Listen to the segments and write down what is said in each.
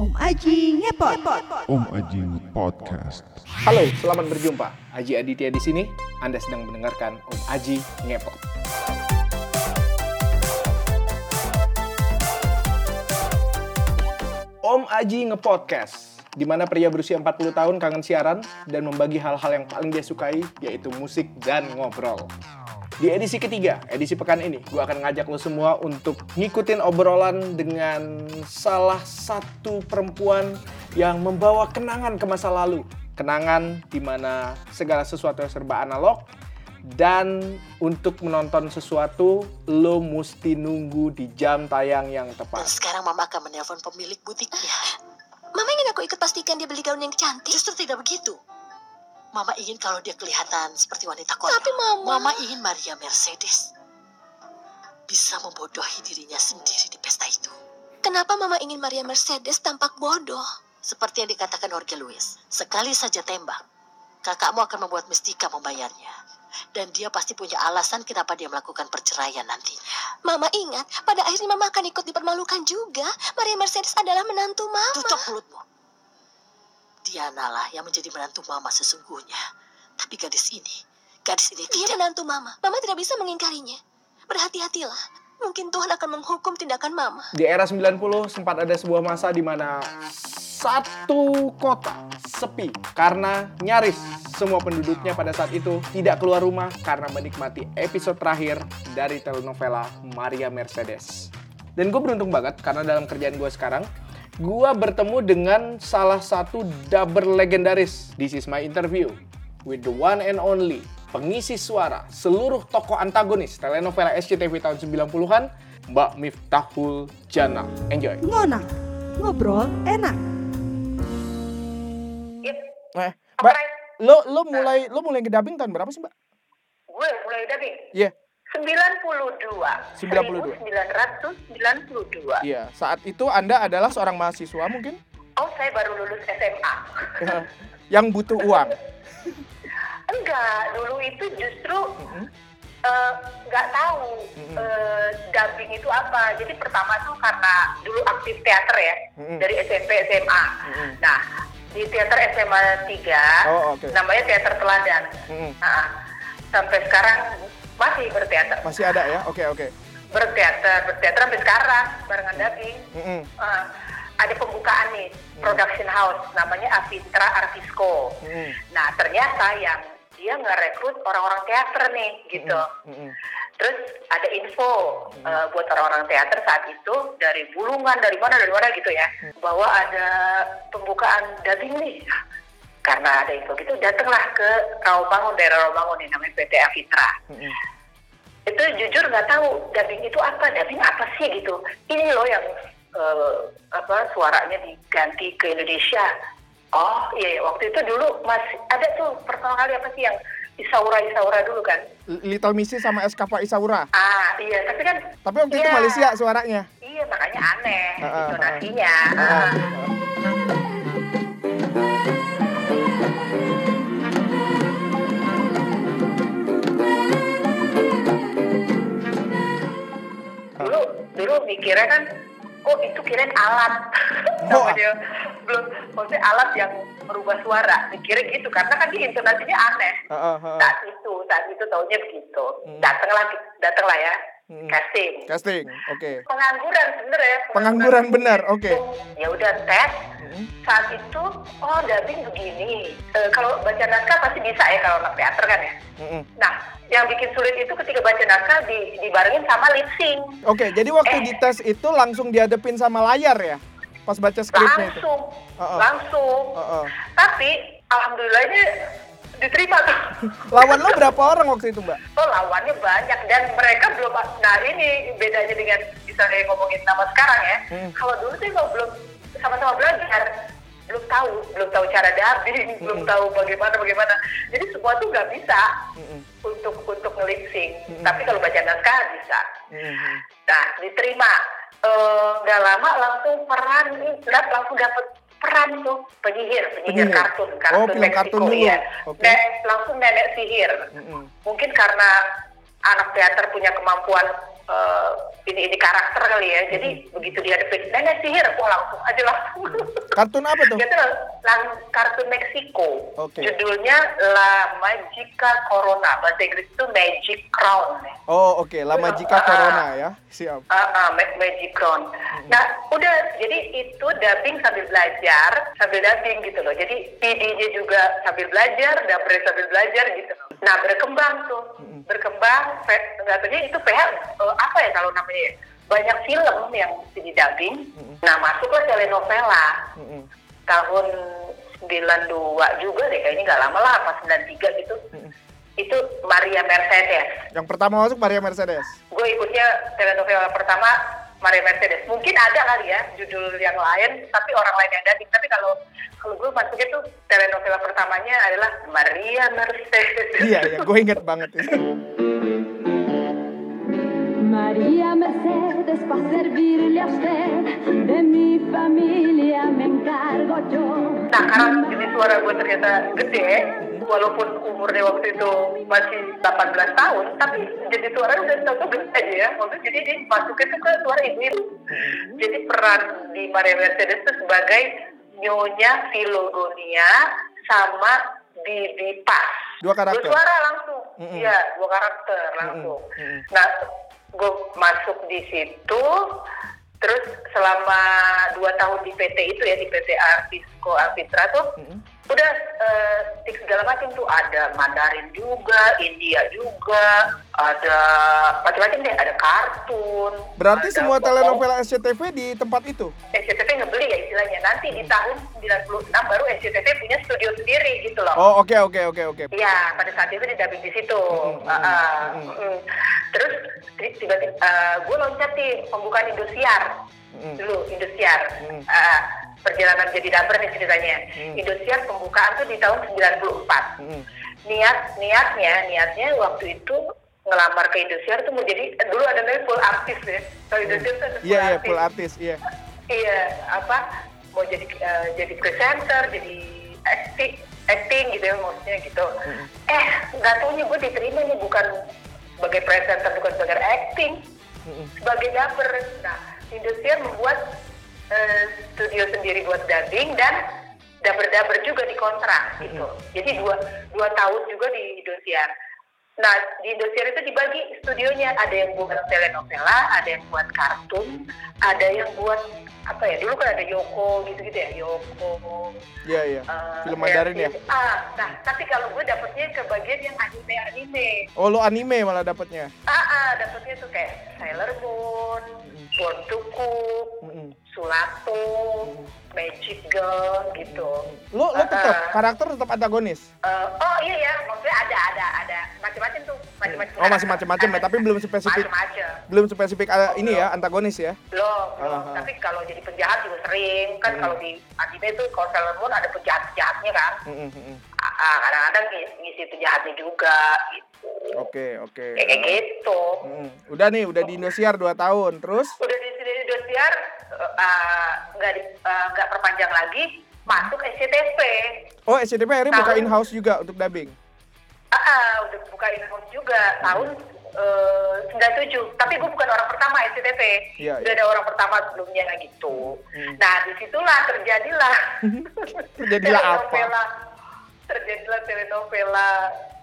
Om Aji ngepot. Om Aji Podcast. Halo, selamat berjumpa. Aji Aditya di sini. Anda sedang mendengarkan Om Aji Ngepot. Om Aji Ngepodcast, di mana pria berusia 40 tahun kangen siaran dan membagi hal-hal yang paling dia sukai, yaitu musik dan ngobrol. Di edisi ketiga, edisi pekan ini, gue akan ngajak lo semua untuk ngikutin obrolan dengan salah satu perempuan yang membawa kenangan ke masa lalu. Kenangan di mana segala sesuatu yang serba analog, dan untuk menonton sesuatu, lo mesti nunggu di jam tayang yang Dan tepat. sekarang mama akan menelpon pemilik butiknya. Mama ingin aku ikut pastikan dia beli gaun yang cantik. Justru tidak begitu. Mama ingin kalau dia kelihatan seperti wanita konyol. Tapi Mama- Mama ingin Maria Mercedes bisa membodohi dirinya sendiri di pesta itu. Kenapa Mama ingin Maria Mercedes tampak bodoh? Seperti yang dikatakan Jorge Luis. Sekali saja tembak, kakakmu akan membuat Mistika membayarnya. Dan dia pasti punya alasan kenapa dia melakukan perceraian nantinya. Mama ingat, pada akhirnya Mama akan ikut dipermalukan juga. Maria Mercedes adalah menantu Mama. Tutup mulutmu. Diana lah yang menjadi menantu mama sesungguhnya. Tapi gadis ini, gadis ini Dia tidak. menantu Mama. Mama tidak bisa mengingkarinya. Berhati-hatilah. Mungkin Tuhan akan menghukum tindakan Mama. Di era 90 sempat ada sebuah masa di mana satu kota sepi karena nyaris semua penduduknya pada saat itu tidak keluar rumah karena menikmati episode terakhir dari telenovela Maria Mercedes. Dan gue beruntung banget karena dalam kerjaan gue sekarang, gue bertemu dengan salah satu dubber legendaris. This is my interview with the one and only pengisi suara seluruh tokoh antagonis telenovela SCTV tahun 90-an, Mbak Miftahul Jana. Enjoy. Ngonang. Ngobrol enak. Eh, Mbak, lo lo mulai lo mulai ngedabing tahun berapa sih, Mbak? Gue mulai dubbing. Iya. 92. 92. 1992. Iya, saat itu Anda adalah seorang mahasiswa mungkin Oh, saya baru lulus SMA. yang butuh uang. Enggak, dulu itu justru eh, nggak tahu eh, dubbing itu apa. Jadi pertama tuh karena dulu aktif teater ya Mm-mm. dari SMP SMA. Nah, di teater SMA 3 Oh, oke. namanya teater teladan. Mm-mm. Nah, sampai sekarang masih berteater. Masih ada ya? Oke, oke. Berteater, berteater sampai sekarang barengan dubbing. Mm-mm. Eh, ada pembukaan nih production house namanya Avitra Artisco. Mm-mm. Nah ternyata yang dia ngerekrut orang-orang teater nih gitu. Mm-mm. Terus ada info eh, buat orang-orang teater saat itu dari Bulungan dari mana dari mana gitu ya bahwa ada pembukaan dubbing nih. Karena ada info gitu datanglah ke Rawamangun daerah Rawamangun nih namanya PT Avitra Mm-mm. itu jujur nggak tahu dubbing itu apa dubbing apa sih gitu ini loh yang eh, apa suaranya diganti ke Indonesia oh iya iya. waktu itu dulu masih ada tuh pertama kali apa sih yang Isaura Isaura dulu kan Little Missy sama Eskapa Isaura. ah iya tapi kan Tapi waktu itu Iya. Malaysia suaranya. iya makanya aneh Ah, ah, intonasinya dulu mikirnya kan oh itu kirain alat Oh. namanya belum maksudnya alat yang merubah suara mikirnya gitu karena kan dia intonasinya aneh Heeh, heeh. saat itu saat itu taunya begitu Hmm. datanglah datanglah ya Hmm. casting Casting. Oke. pengangguran sebenarnya Pengangguran benar. Oke. ya udah tes Mm. saat itu oh dubbing begini Eh, kalau baca naskah pasti bisa ya kalau anak teater kan ya Mm-mm. nah yang bikin sulit itu ketika baca naskah di, dibarengin sama lip sync Oke, jadi waktu Eh. di tes itu langsung dihadepin sama layar ya? Pas baca skripnya itu. langsung Uh-uh. langsung Heeh. tapi alhamdulillahnya diterima tuh Lawan lo berapa orang waktu itu, Mbak? oh lawannya banyak dan mereka belum nah ini bedanya dengan misalnya ngomongin nama sekarang ya Hmm. kalau dulu sih kalau belum sama-sama belajar belum tahu belum tahu cara dubbing Hmm. belum tahu bagaimana bagaimana jadi semua tuh nggak bisa Mm-mm. untuk untuk ngelip sync Hmm. tapi kalau baca naskah bisa Mm-mm. Nah, diterima. Eh, Nggak lama langsung peran, langsung dapet peran tuh penyihir, penyihir, Penyihir. kartun, Oh, kartun film Meksiko kartun dulu. ya. Oke. Ne- langsung nenek sihir. Mm-mm. Mungkin karena anak teater punya kemampuan eh, ini ini karakter kali ya. Jadi begitu dihadapin nenek sihir, wah langsung aja langsung. Kartun apa tuh? Dia tuh lang kartun Meksiko. Oke. Judulnya La Magica Corona. Bahasa Inggris itu Magic Crown. Oh oke, lama jika Ah. corona ya. Siap. Ah, Ma- Magic Crown. Nah, udah jadi itu dubbing sambil belajar, sambil dubbing gitu loh. Jadi PD-nya juga sambil belajar, dapurnya sambil belajar gitu loh. Nah, berkembang tuh. Berkembang, nggak tahu itu PH eh, apa ya kalau namanya ya? Banyak film yang mesti di dubbing. Nah, masuklah telenovela tahun 92 juga deh kayaknya nggak lama lah pas 93 gitu itu Maria Mercedes Yang pertama masuk Maria Mercedes. gue ikutnya telenovela pertama Maria Mercedes mungkin ada kali ya judul yang lain tapi orang lain yang dubbing tapi kalau kalau gue masuknya tuh telenovela pertamanya adalah Maria Mercedes Iya ya, gue inget banget itu. María Mercedes para servirle a usted, de mi familia me encargo yo. Nah, karena jadi suara gue ternyata gede, walaupun umurnya waktu itu masih 18 tahun, tapi jadi suara udah gede aja ya. Maksudnya jadi dia masuknya tuh ke suara ibu-ibu. Jadi peran di Maria Mercedes itu sebagai nyonya Filogonia sama Bibi Pas. Dua karakter. Dua suara langsung. Iya, dua karakter langsung. Mm-mm. Nah, gue masuk di situ, terus selama dua tahun di PT itu ya, di PT Artisco Alfitra tuh, udah eh, tik segala macam tuh ada Mandarin juga, India juga, ada macam-macam deh, ada kartun. Berarti ada semua pokok- telenovela SCTV di tempat itu. SCTV ngebeli ya istilahnya. Nanti di tahun 96 baru SCTV punya studio sendiri gitu loh. Oh oke oke oke oke. Iya, pada saat itu didamping di situ. Mm-mm, Ah, ah, mm-mm. mm. Terus ti- tiba-tiba eh, gue loncat di pembukaan Indosiar Mm-mm. dulu Indosiar. Mm. Ah, perjalanan jadi dapur nih ceritanya. Mm. Indosiar pembukaan tuh di tahun 94. Mm-mm. Niat niatnya niatnya waktu itu ngelamar ke Indosiar tuh mau jadi dulu ada namanya full artis ya. Kalau Indosiar tuh ada full Iya iya artis. full artis iya. Iya, apa mau jadi eh, jadi presenter, jadi acting, acting gitu ya maksudnya gitu. Eh, nggak taunya gue diterima nih bukan sebagai presenter, bukan sebagai acting, Mm-mm. sebagai dubber. Nah, Indosiar membuat eh, studio sendiri buat dubbing dan dubber-dubber juga dikontrak gitu. Jadi dua dua tahun juga di Indosiar. Nah, di Indosiar itu dibagi studionya, ada yang buat telenovela, ada yang buat kartun, ada yang buat apa ya? Dulu kan ada Yoko gitu-gitu ya, Yoko. Iya iya. eh, Film Mandarin ya. Ah, nah, tapi kalau gue dapetnya ke bagian yang anime-anime. Oh lo anime malah dapatnya. Ah, ah dapetnya tuh kayak Sailor Moon, Born to Cook, Mm-mm. Sulato, Magic Girl gitu. Lo lo tetap ah. karakter tetap antagonis. Eh, oh iya ya, maksudnya ada ada ada macam-macam tuh, macam-macam. Oh masih macam-macam ya, tapi belum spesifik. Macam-macam. Belum spesifik ada ini ya antagonis ya. Belum, belum. Ah. Tapi kalau jadi penjahat juga sering kan Hmm. kalau di anime itu kalau Sailor Moon ada penjahat-penjahatnya kan. Mm-mm, mm-mm. Ah, ah, kadang-kadang ngisi, penjahatnya juga gitu. Oke oke. Kayak kayak gitu. Mm-mm. Udah nih udah di Indosiar 2 tahun terus. Udah Indosiar eh, ah, nggak eh, nggak perpanjang lagi masuk SCTV. Oh SCTV akhirnya buka Tahun- in house juga untuk dubbing. Ah, ah, udah buka in-house juga tahun eh, 97. Tapi gue bukan orang pertama SCTV. Iya, Udah iya. ada orang pertama sebelumnya gitu. Hmm. Nah, di situlah terjadilah. Terjadilah apa? Terjadilah telenovela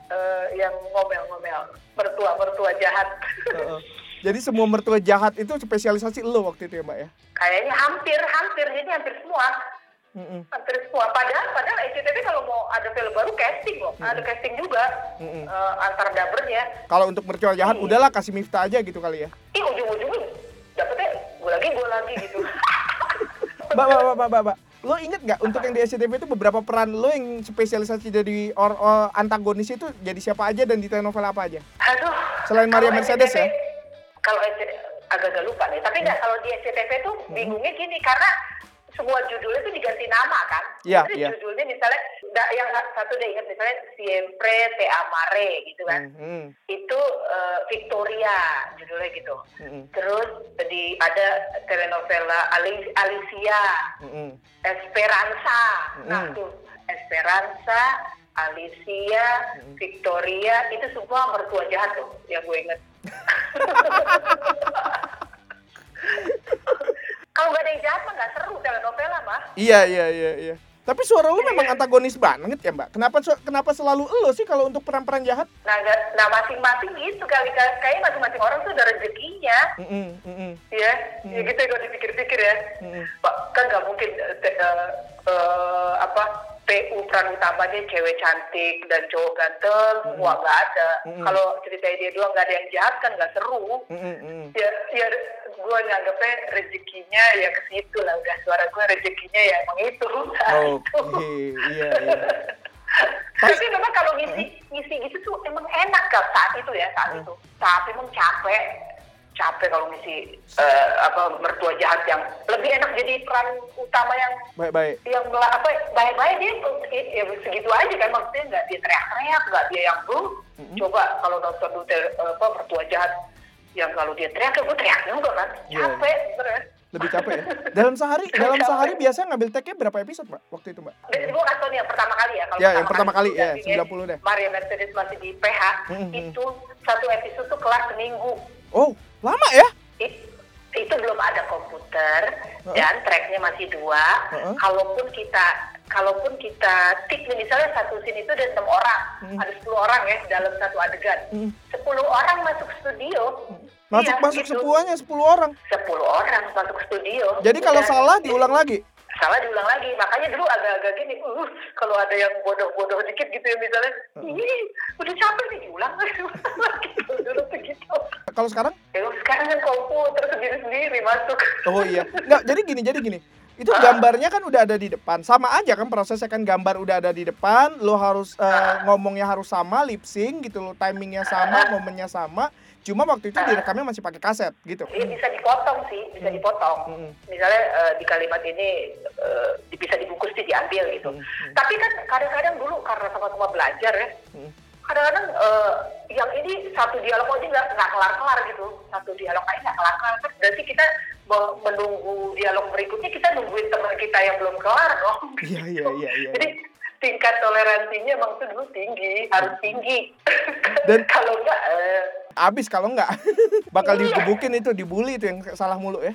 eh, yang ngomel-ngomel. Mertua-mertua jahat. Heeh. Jadi semua mertua jahat itu spesialisasi lo waktu itu ya mbak ya? Kayaknya hampir, hampir. Jadi hampir semua. Mm-mm. hampir semua padahal padahal SCTV kalau mau ada film baru casting loh ada casting juga Mm-mm. eh, antar dubbernya Kalau untuk mertua jahat udahlah kasih Miftah aja gitu kali ya. ih ujung-ujungnya dapetnya gue lagi gue lagi gitu Mbak, mbak, mbak, mbak, mbak, mbak. Lo inget nggak untuk yang di SCTV itu beberapa peran lo yang spesialisasi jadi or, or- antagonis itu jadi siapa aja dan di telenovela apa aja? aduh Selain Maria Mercedes SCTV ya? Kalau agak-agak lupa nih tapi nggak kalau di SCTV tuh Hmm. bingungnya gini karena semua judulnya tuh diganti nama kan Iya, Jadi iya. judulnya misalnya yang satu deh ingat misalnya Siempre Te Amare gitu kan Hmm, itu eh, Victoria judulnya gitu hmm, hmm, Terus di ada telenovela Ali- Alicia, hmm, hmm. Esperanza. Nah, Mm. tuh Esperanza, Alicia, Victoria itu semua mertua jahat tuh yang gue inget. Kalau nggak ada yang jahat mah nggak seru telenovela mah. Iya iya iya iya. Tapi suara lu memang antagonis banget ya mbak. Kenapa kenapa selalu lo sih kalau untuk peran-peran jahat? Nah, nggak- nah masing-masing gitu kali kayaknya masing-masing orang tuh ada rezekinya. Mm-mm, mm-mm. ya, ya gitu ya kalau dipikir-pikir ya. Mm-mm. Pak, kan nggak mungkin eh, eh, apa PU peran utamanya cewek cantik dan cowok ganteng semua nggak ada. Mm-mm. Kalau ceritanya dia doang nggak ada yang jahat kan nggak seru. Mm-mm, mm-mm. Ya, ya gue nganggapnya rezekinya ya ke situ lah udah suara gue rezekinya ya emang itu. Oke, iya iya. Tapi memang kalau ngisi ngisi gitu tuh emang enak kan saat itu ya saat itu. Tapi emang capek capek kalau ngisi eh, apa mertua jahat yang lebih enak jadi peran utama yang Baik baik. yang apa baik-baik dia ya segitu aja kan maksudnya nggak dia teriak-teriak nggak dia yang bu coba kalau nonton apa mertua jahat yang kalau dia teriak ya gue teriak juga kan Iya. capek bener Lebih capek ya. Dalam sehari dalam sehari biasa ngambil take-nya berapa episode mbak waktu itu mbak? Dan gue kasih yang pertama kali ya. Kalau Ya, yang pertama kali, itu ya, dagingnya 90 deh. Maria Mercedes masih di PH, Mhm. itu satu episode tuh kelas seminggu. Oh lama ya? It- itu belum ada komputer Heeh. dan tracknya masih dua. Heeh. Kalaupun kita kalaupun kita tik misalnya satu scene itu ada enam orang, Mhm. ada 10 orang ya dalam satu adegan. Mhm. 10 orang masuk studio. Masuk Iya, masuk gitu. semuanya 10 orang. 10 orang masuk studio. Jadi kalau Udah. salah diulang lagi. salah diulang lagi makanya dulu agak-agak gini uh kalau ada yang bodoh-bodoh dikit gitu ya misalnya ih udah capek nih diulang lagi dulu begitu Kalau sekarang? Sekarang kan komputer sendiri-sendiri masuk Oh iya. Enggak, jadi gini, jadi gini. Itu gambarnya kan udah ada di depan. Sama aja kan prosesnya kan gambar udah ada di depan, lo harus eh, ngomongnya harus sama, lip sync gitu lo, timingnya sama, momennya sama. Cuma waktu itu direkamnya masih pakai kaset gitu. Iya bisa dipotong sih, bisa dipotong. Mm-mm. Misalnya eh, di kalimat ini eh, bisa dibungkus sih diambil gitu. Mm-mm. Tapi kan kadang-kadang dulu karena sama-sama belajar ya, Mm. Kadang-kadang eh, yang ini satu dialog aja nggak nggak kelar-kelar gitu. Satu dialog aja nggak kelar-kelar. Kan berarti kita me- menunggu dialog berikutnya kita nungguin teman kita yang belum kelar dong. Iya, iya, iya, iya. Jadi tingkat toleransinya emang tuh dulu tinggi, harus tinggi. Dan- kalau enggak eh, Abis kalau enggak bakal Iya. digebukin itu, dibully itu yang salah mulu ya.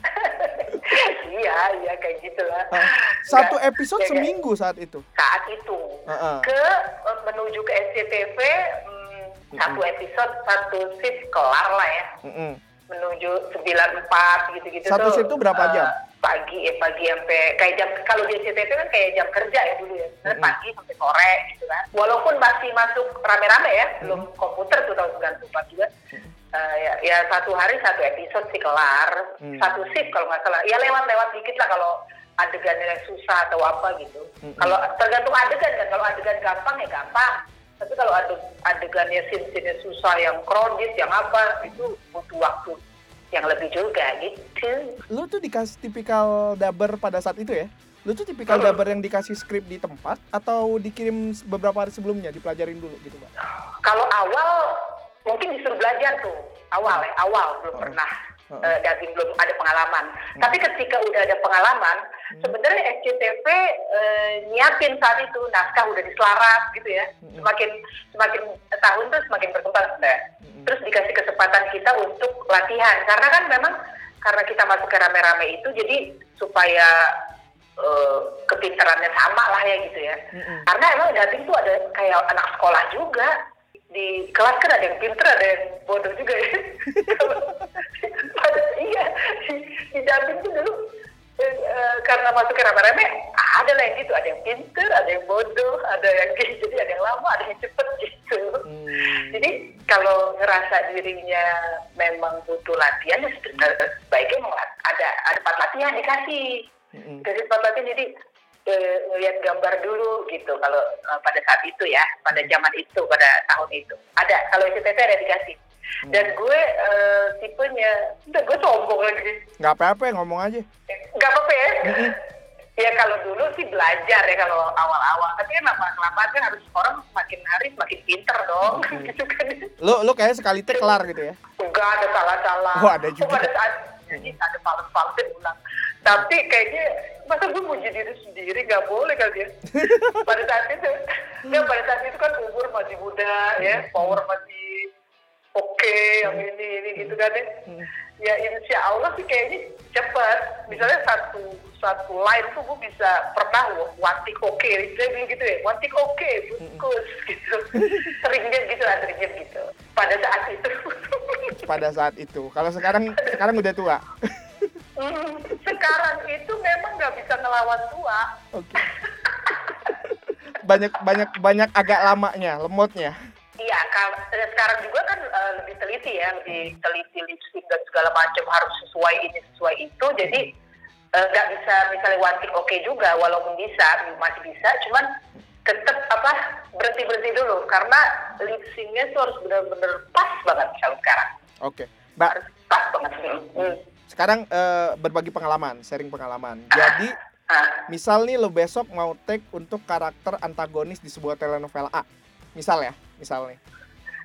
Iya, iya kayak gitulah. Ah, Satu Nggak- episode ya, kayak- seminggu saat itu. saat itu. Heeh. ke eh, menuju ke SCTV hmm, satu episode satu shift kelar lah ya. Mm-mm. menuju 94 gitu-gitu Satu shift tuh berapa eh, jam? pagi eh pagi sampai kayak jam kalau di SCTV kan kayak jam kerja ya dulu ya. Terus pagi sampai sore gitu kan. Walaupun masih masuk rame-rame ya belum komputer tuh tahun 94 juga Eh, ya, ya satu hari satu episode sih kelar Hmm. satu shift kalau nggak salah ya lewat-lewat dikit lah kalau adegannya susah atau apa gitu Hmm. kalau tergantung adegan kan kalau adegan gampang ya gampang tapi kalau ade- adegannya scene-scene susah yang krodit yang apa itu butuh waktu yang lebih juga gitu Lu tuh dikasih tipikal daber pada saat itu ya? Lu tuh tipikal Hmm. daber yang dikasih skrip di tempat atau dikirim beberapa hari sebelumnya dipelajarin dulu gitu, Pak? kalau awal mungkin disuruh belajar tuh awal ya awal belum pernah Oh. eh, dubbing belum ada pengalaman. Tapi ketika udah ada pengalaman sebenarnya SCTV eh, nyiapin saat itu naskah udah diselarat gitu ya. Semakin semakin tahun tuh semakin berkembang sebenarnya terus dikasih kesempatan kita untuk latihan. Karena kan memang karena kita masuk ke rame-rame itu jadi supaya eh, kepintarannya sama lah ya gitu ya. Mm-mm. karena emang dubbing tuh ada kayak anak sekolah juga di kelas kan ada yang pinter ada yang bodoh juga ya. Iya di, di dubbing tuh dulu eh, eh, karena masuk ke rame-rame ada lah yang gitu. Ada yang pinter ada yang bodoh ada yang gitu. Jadi ada yang lama ada yang cepet gitu. Hmm. jadi kalau ngerasa dirinya memang butuh latihan ya sebenarnya sebaiknya memang ada ada tempat latihan dikasih. Mm-mm. dari tempat latihan jadi eh, ngelihat gambar dulu gitu kalau eh, pada saat itu ya pada zaman itu pada tahun itu. Ada kalau SCTV ada dikasih. Dan gue eh, tipenya udah gue sombong lagi. Nggak apa-apa ya, ngomong aja. nggak apa-apa ya. Ya kalau dulu sih belajar ya kalau awal-awal. Tapi kan lama kelamaan kan harus orang semakin hari semakin pinter dong. Gitu kan. Lu lu kayak sekali take kelar gitu ya. enggak ada salah-salah. Oh, ada juga. Oh, pada saat ada fals-fals ulang tapi kayaknya masa gue muji diri sendiri? Nggak boleh kali ya. Pada saat itu ya pada saat itu kan umur masih muda ya. Power masih oke yang ini ini gitu kan ya. Ya insya Allah sih kayaknya cepet misalnya satu satu line tuh gue bisa pernah take oke saya bilang gitu ya. Take oke bungkus gitu. Seringnya gitu lah seringnya gitu. Pada saat itu. Pada saat itu. Kalau sekarang sekarang udah tua. Hmm, sekarang itu memang nggak bisa ngelawan tua Oke. banyak banyak banyak agak lamanya, lemotnya. Iya, sekarang juga kan eh, lebih teliti ya, lebih teliti lip sync dan segala macam harus sesuai ini sesuai itu. Jadi eh, nggak bisa misalnya one take oke juga, walaupun bisa masih bisa, cuman tetap apa berhenti berhenti dulu karena lip syncnya tuh harus benar-benar pas banget kalau sekarang Oke. Mbak, harus pas banget. Hmm. Sekarang eh, berbagi pengalaman, sharing pengalaman. Jadi misal nih lo besok mau take untuk karakter antagonis di sebuah telenovela A. Misal ya, misal nih.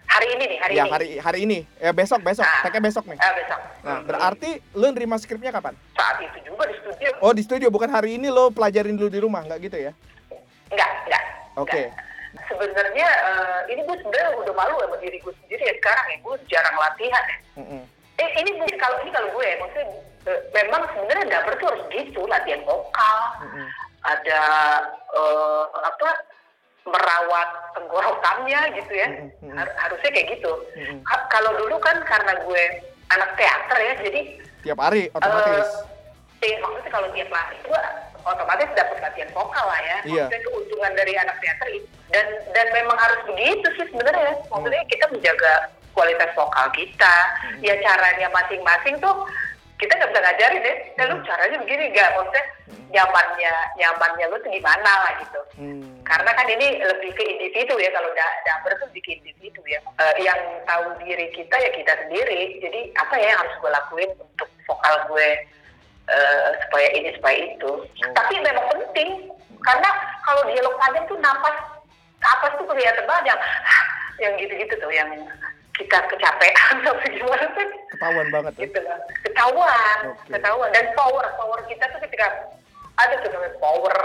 hari ini nih, hari ya ini. hari hari ini. Ya besok besok, Ah. take besok nih. Ah, besok. Nah, Hmm. berarti lo nerima skripnya kapan? saat itu juga di studio. Oh, di studio bukan hari ini lo pelajarin dulu di rumah, nggak gitu ya? Enggak, enggak. Oke. enggak. Sebenarnya eh, ini gue sebenarnya udah malu sama diri gue sendiri ya sekarang ya gue jarang latihan ya. Mm-mm. Eh, ini mungkin kalau ini kalau gue ya, maksudnya eh, memang sebenarnya dapur tuh harus gitu latihan vokal, Mm-mm. ada eh, apa merawat tenggorokannya gitu ya. Har- harusnya kayak gitu. Mm-mm. Ka- kalau dulu kan karena gue anak teater ya, jadi Tiap hari otomatis. Eh, eh, maksudnya kalau tiap lari gue otomatis dapat latihan vokal lah ya. Iya. Maksudnya keuntungan dari anak teater itu. Dan dan memang harus begitu sih sebenarnya. Maksudnya kita menjaga kualitas vokal kita. Hmm. Ya caranya masing-masing tuh kita nggak bisa ngajarin ya. Ya lu caranya begini nggak? Maksudnya nyamannya nyamannya lu tuh gimana lah gitu. Hmm. Karena kan ini lebih ke individu ya kalau da dapur tuh lebih ke individu ya. Eh, yang tahu diri kita ya kita sendiri. Jadi apa ya yang harus gue lakuin untuk vokal gue eh, supaya ini supaya itu. Tapi memang penting karena kalau dialog panjang tuh napas napas tuh kelihatan banget yang yang gitu-gitu tuh yang kita kecapean atau gimana tuh Ketahuan banget ya. gitu lah ketahuan Oke. ketahuan dan power power kita tuh ketika ada tuh namanya power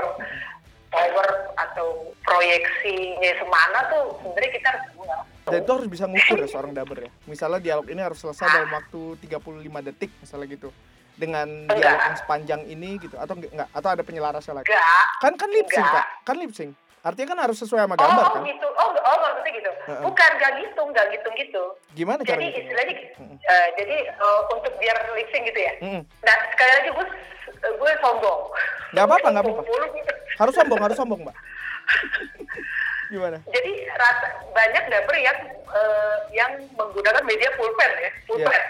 power atau proyeksinya semana tuh sebenarnya kita harus kenal. Dan itu harus bisa ngukur ya seorang daber ya. Misalnya dialog ini harus selesai dalam waktu 35 detik misalnya gitu. Dengan Enggak. dialog yang sepanjang ini gitu atau enggak, atau ada penyelarasnya lagi. enggak Kan kan lip sync, Enggak. Kak. Kan lip sync. Artinya kan harus sesuai sama gambar oh kan. gitu oh oh maksudnya gitu bukan gak gitu gak gitu gitu Gimana jadi caranya? istilahnya eh, jadi eh, untuk biar sync gitu ya Mm-mm. nah sekali lagi gue gue sombong Nggak apa-apa, nggak apa-apa. Mulu. Harus sombong, harus sombong, Mbak. Gimana? jadi rata, banyak dapur yang eh, yang menggunakan media pulpen ya pulpen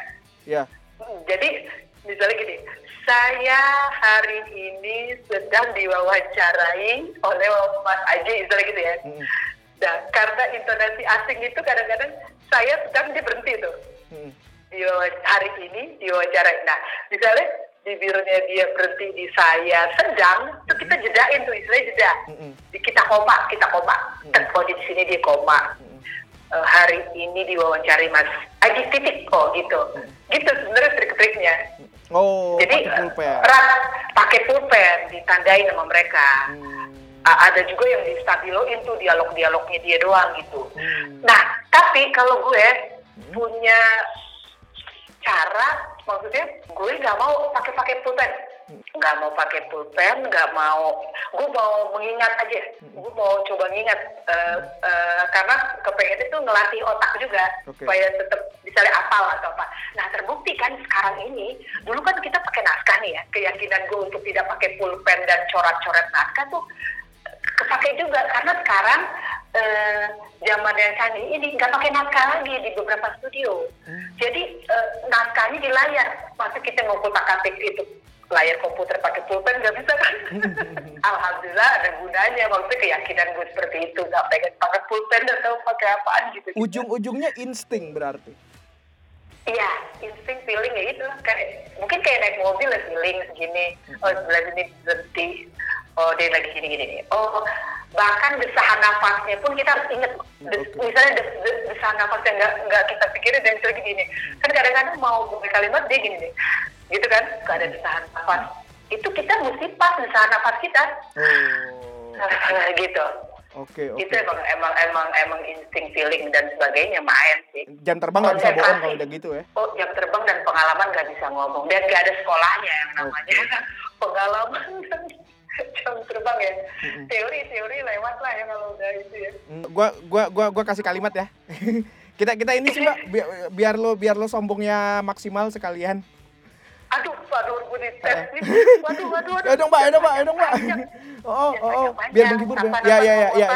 Ya. Hmm, Jadi misalnya gini, saya hari ini sedang diwawancarai oleh Mas Aji, misalnya gitu ya. Mm-mm. Nah, karena intonasi asing itu kadang-kadang saya sedang dia berhenti tuh. Diwawancara- hari ini diwawancarai. Nah, misalnya di birunya dia berhenti di saya sedang, itu kita jedain tuh istilahnya jeda. Mm-mm. Di Kita koma, kita koma. Dan kalau di sini dia koma. Eh, hari ini diwawancari Mas Aji titik kok gitu. Gitu sebenarnya trik-triknya. Oh, Jadi pakai pulpen. rat pakai pulpen ditandain sama mereka. Hmm. Ada juga yang di stabiloin tuh dialog-dialognya dia doang gitu. Hmm. Nah, tapi kalau gue punya cara, maksudnya gue nggak mau pakai pakai pulpen, nggak mau pakai pulpen, nggak mau, gue mau mengingat aja, gue mau coba ngingat eh, eh, karena kepengen itu ngelatih otak juga Oke. supaya tetap misalnya apal atau apa. Nah terbukti kan sekarang ini, dulu kan kita pakai naskah nih ya, keyakinan gue untuk tidak pakai pulpen dan coret-coret naskah tuh kepake juga karena sekarang eh, zaman yang canggih ini nggak pakai naskah lagi di beberapa studio. Jadi eh, naskahnya di layar. Masa kita mau kutak atik itu layar komputer pakai pulpen nggak bisa kan? Alhamdulillah ada gunanya. Maksudnya keyakinan gue seperti itu nggak pengen pakai pulpen atau pakai apaan gitu. Ujung-ujungnya insting berarti. Iya, insting feeling ya itu lah. Kayak, mungkin kayak naik mobil ya feeling segini. Oh sebelah sini berhenti. Oh dia lagi gini gini nih. Oh bahkan desahan nafasnya pun kita harus ingat. Des- Oke. misalnya des, des, desahan nafas yang nggak nggak kita pikirin dan misalnya gini. Kan kadang-kadang mau mulai kalimat dia gini nih. Gitu kan? Gak ada desahan nafas. Itu kita mesti pas desahan nafas kita. Oh. gitu. Oke, oke. Itu emang emang emang emang insting feeling dan sebagainya main sih. Jam terbang nggak bisa bohong kalau udah gitu ya. Oh, jam terbang dan pengalaman nggak bisa ngomong dan nggak ada sekolahnya yang namanya pengalaman dan jam terbang ya. Teori-teori lewat lah ya kalau udah itu ya. Hmm, Gua gua gua gua kasih kalimat ya. kita kita ini sih Mbak biar, biar lo biar lo sombongnya maksimal sekalian. Aduh, aduh, gue dites nih. Waduh, waduh, waduh. Ayo dong Mbak, ayo dong Mbak, ayo dong Mbak. Oh, oh, oh, biar menghibur ya. Ya ya ya ya.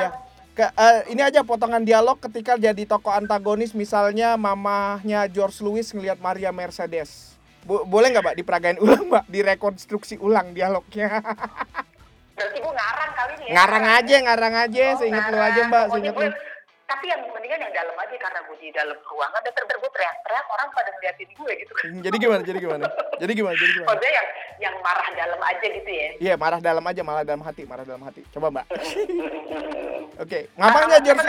Ke, eh, ini aja potongan dialog ketika jadi tokoh antagonis misalnya mamahnya George Lewis ngelihat Maria Mercedes. Bo- boleh nggak Mbak diperagain ulang Mbak, direkonstruksi ulang dialognya. Berarti gue ngarang kali nih ya. ngarang aja, ngarang aja, Oh, seinget lu aja Mbak, seinget lu. Tapi yang mendingan yang dalam aja karena gue di dalam ruangan dan terus gue teriak-teriak orang pada ngeliatin gue gitu. Hmm, Jadi gimana? Jadi gimana? Jadi gimana? Jadi gimana? Maksudnya yang yang marah dalam aja gitu ya. Iya, marah dalam aja, malah dalam hati, marah dalam hati. Coba Mbak. Oke, Apa- mamahnya apa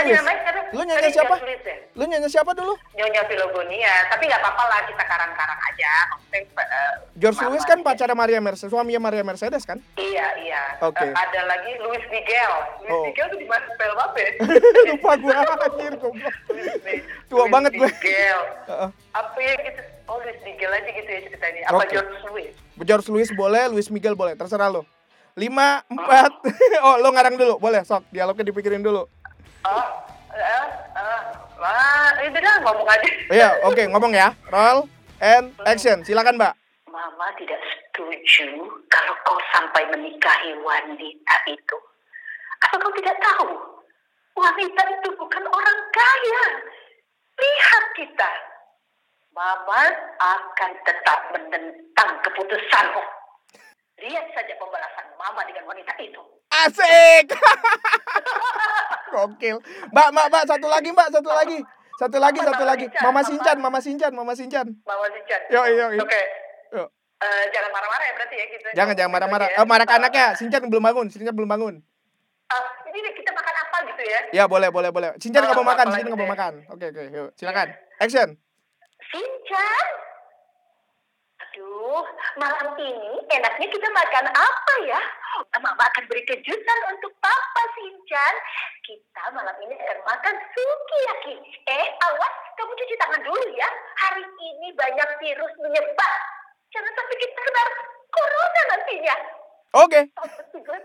Lu nyanyi siapa? Ya? Lu nyanyi siapa dulu? Nyonya Filogonia, tapi nggak apa-apa lah kita karang-karang aja. Maksudnya, eh, George Lewis kan pacarnya Maria Mercedes, suaminya Maria Mercedes kan? Iya, iya. Oke. Eh, ada lagi Luis Miguel. Luis Oh. Miguel tuh di mana spell apa ya? Lupa gua anjir goblok. Tua banget gue. Miguel. Apa ya gitu? Oh, Luis Miguel aja gitu ya ceritanya. Apa Oke. George Lewis? George Lewis boleh, Luis Miguel boleh, terserah lo. Lima, empat, oh lo ngarang dulu, boleh sok, dialognya dipikirin dulu. Oh, eh, eh, wah, itu dah ngomong aja. Iya, oke ngomong ya, roll and action, silakan mbak. Mama tidak setuju kalau kau sampai menikahi wanita itu. Apa kau tidak tahu? Wanita itu bukan orang kaya. Lihat kita. Mama akan tetap menentang keputusanmu. Lihat saja pembalasan Mama dengan wanita itu. Asik. Gokil. Mbak, mbak, mbak, satu lagi mbak, satu lagi. Satu lagi, satu lagi. Mama Sinchan, Mama Sinchan, Mama Sinchan. Mama Sinchan. Yo, yo, yo. Oke. Eh, jangan marah-marah ya berarti ya gitu. Jangan, jangan marah-marah. Oh, marah ke Eh, anaknya. Sinchan belum bangun, Sinchan belum bangun. eh, ini kita makan apa gitu ya? Ya, boleh, boleh, boleh. Sinchan nggak mau makan, Sinchan nggak mau makan. Oke, oke, yuk. Silakan. Action. Sinchan. Aduh, malam ini enaknya kita makan apa ya? Mama akan beri kejutan untuk Papa Sinchan. Kita malam ini akan makan sukiyaki. Eh, awas, kamu cuci tangan dulu ya. Hari ini banyak virus menyebar. Jangan sampai kita kena corona nantinya. Oke. Gus?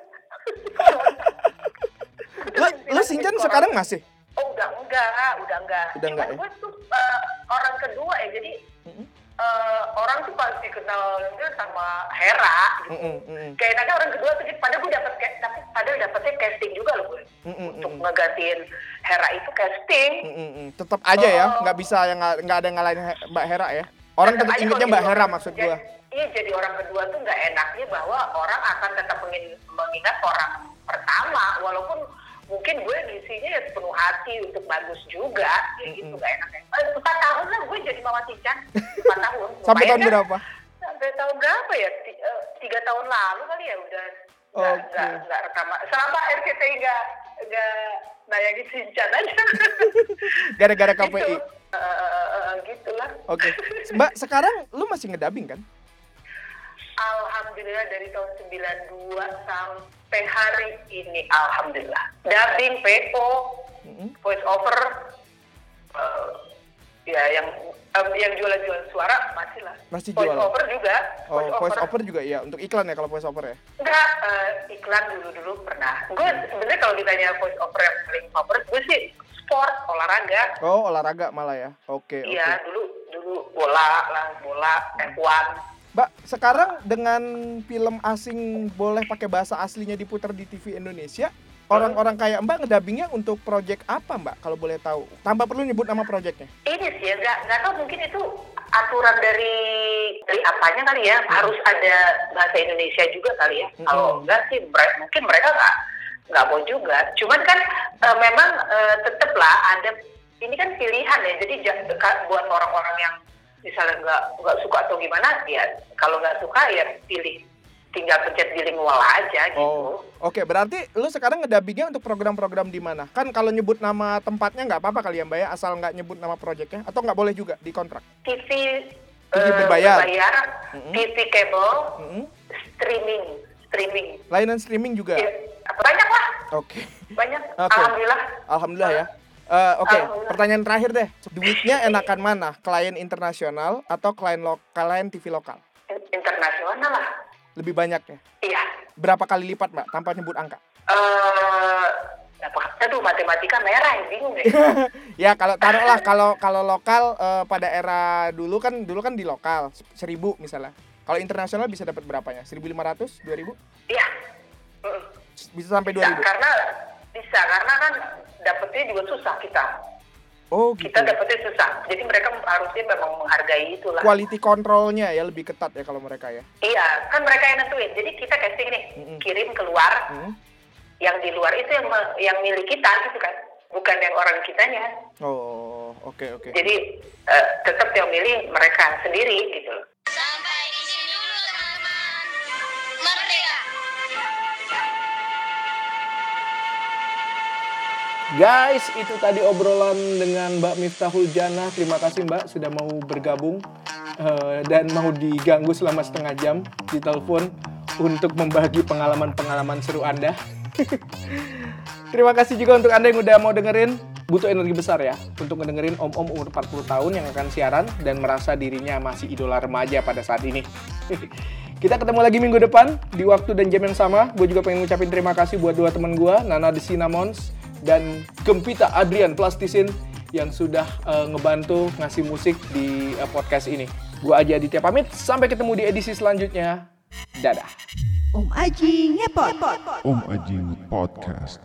Lu, lu Sinchan sekarang masih? Oh udah enggak, udah enggak. Udah enggak, Cuman ya? gue tuh eh, orang kedua ya, jadi Eh, orang tuh pasti kenal dia sama Hera. Gitu. Mm-mm. Kayak enaknya orang kedua tuh, padahal gue dapet, ca- tapi padahal dapetnya casting juga loh gue. Mm-mm, Untuk mm-mm. ngegantiin Hera itu casting. Mm-mm, Tetap aja ya, Oh. nggak bisa yang nggak ada yang ngalahin Mbak Hera ya. Orang tetap ingetnya Mbak Hera maksud gua. Iya jadi orang kedua tuh nggak enaknya bahwa orang akan tetap mengin- mengingat orang pertama walaupun mungkin gue ngisinya ya sepenuh hati untuk bagus juga ya gitu Mm-mm. nggak enaknya. Eh, Empat tahun lah gue jadi mama Cican empat tahun. Sampai tahun kan? berapa? Sampai tahun berapa ya? Eh, Tiga tahun lalu kali ya udah nggak Oke. nggak nggak rekaman. Selama RCTI nggak nggak nayangin Cican aja. Gara-gara KPI. Gitu. Eh, eh, gitulah. Oke. Mbak, sekarang lu masih ngedabing kan? Alhamdulillah dari tahun 92 sampai hari ini Alhamdulillah Dubbing, PO, Mm-mm. voice over eh, Ya yang em, yang jualan-jualan suara masih lah Masih Voice jualan? over juga Oh, voice over juga ya, untuk iklan ya kalau voice over ya. Enggak, eh, iklan dulu-dulu pernah Gue sebenarnya kalau ditanya voice over yang paling favorit Gue sih sport, olahraga Oh, olahraga malah ya. Oke, oke. Iya, dulu dulu bola lah, bola, F1 Mbak, sekarang dengan film asing boleh pakai bahasa aslinya diputar di TV Indonesia, orang-orang kayak Mbak ngedabingnya untuk project apa Mbak kalau boleh tahu? Tanpa perlu nyebut nama projectnya. ini sih ya nggak nggak tahu mungkin itu aturan dari dari apanya kali ya harus ada bahasa Indonesia juga kali ya Mm-mm. kalau enggak sih mungkin mereka nggak nggak mau juga cuman kan eh, memang eh, tetep lah ada ini kan pilihan ya jadi buat orang-orang yang misalnya nggak nggak suka atau gimana ya kalau nggak suka ya pilih tinggal pencet bilingual aja gitu Oh, oke. Berarti lu sekarang ngedabingnya untuk program-program di mana? Kan kalau nyebut nama tempatnya nggak apa-apa kali ya Mbak ya, asal nggak nyebut nama projectnya, atau nggak boleh juga di kontrak? TV, TV eh, berbayar. berbayar, TV kabel Mm-mm. streaming streaming Layanan streaming juga. Ya, banyak lah Oke. Banyak. Oke. Alhamdulillah. Alhamdulillah ya. Eh, Oke, Alhamdulillah. pertanyaan terakhir deh. Duitnya enakan mana? Klien internasional atau klien lokal, klien TV lokal? In- Internasional lah. Lebih banyak ya? Iya. Berapa kali lipat, Mbak, tanpa nyebut angka? Eh, apa? Aduh, matematika merah, bingung deh. ya, kalau taruhlah kalau kalau lokal eh, pada era dulu kan dulu kan di lokal 1000 misalnya. Kalau internasional bisa dapat berapanya? 1500, 2000? Iya. Mm. Bisa sampai Bisa, 2000. karena bisa karena kan dapetnya juga susah kita. Oh, gitu. Kita dapetnya susah. Jadi mereka harusnya memang menghargai itulah. Quality controlnya ya lebih ketat ya kalau mereka ya. Iya, kan mereka yang nentuin. Jadi kita casting nih, Mm-mm. kirim keluar. Hmm. Yang di luar itu yang yang milik kita gitu kan, bukan yang orang kitanya. Oh, oke oke. Jadi eh, tetap yang milih mereka sendiri gitu. Guys, itu tadi obrolan dengan Mbak Miftahul Jannah. Terima kasih Mbak sudah mau bergabung eh, dan mau diganggu selama setengah jam di telepon untuk membagi pengalaman-pengalaman seru Anda. Terima kasih juga untuk Anda yang udah mau dengerin. Butuh energi besar ya untuk ngedengerin om-om umur 40 tahun yang akan siaran dan merasa dirinya masih idola remaja pada saat ini. Kita ketemu lagi minggu depan di waktu dan jam yang sama. Gue juga pengen ngucapin terima kasih buat dua teman gue, Nana The Cinnamons dan Gempita Adrian Plastisin yang sudah eh, ngebantu ngasih musik di eh, podcast ini. Gue aja Aditya pamit, sampai ketemu di edisi selanjutnya. Dadah. Om Aji ngepot. Om Ajing Podcast.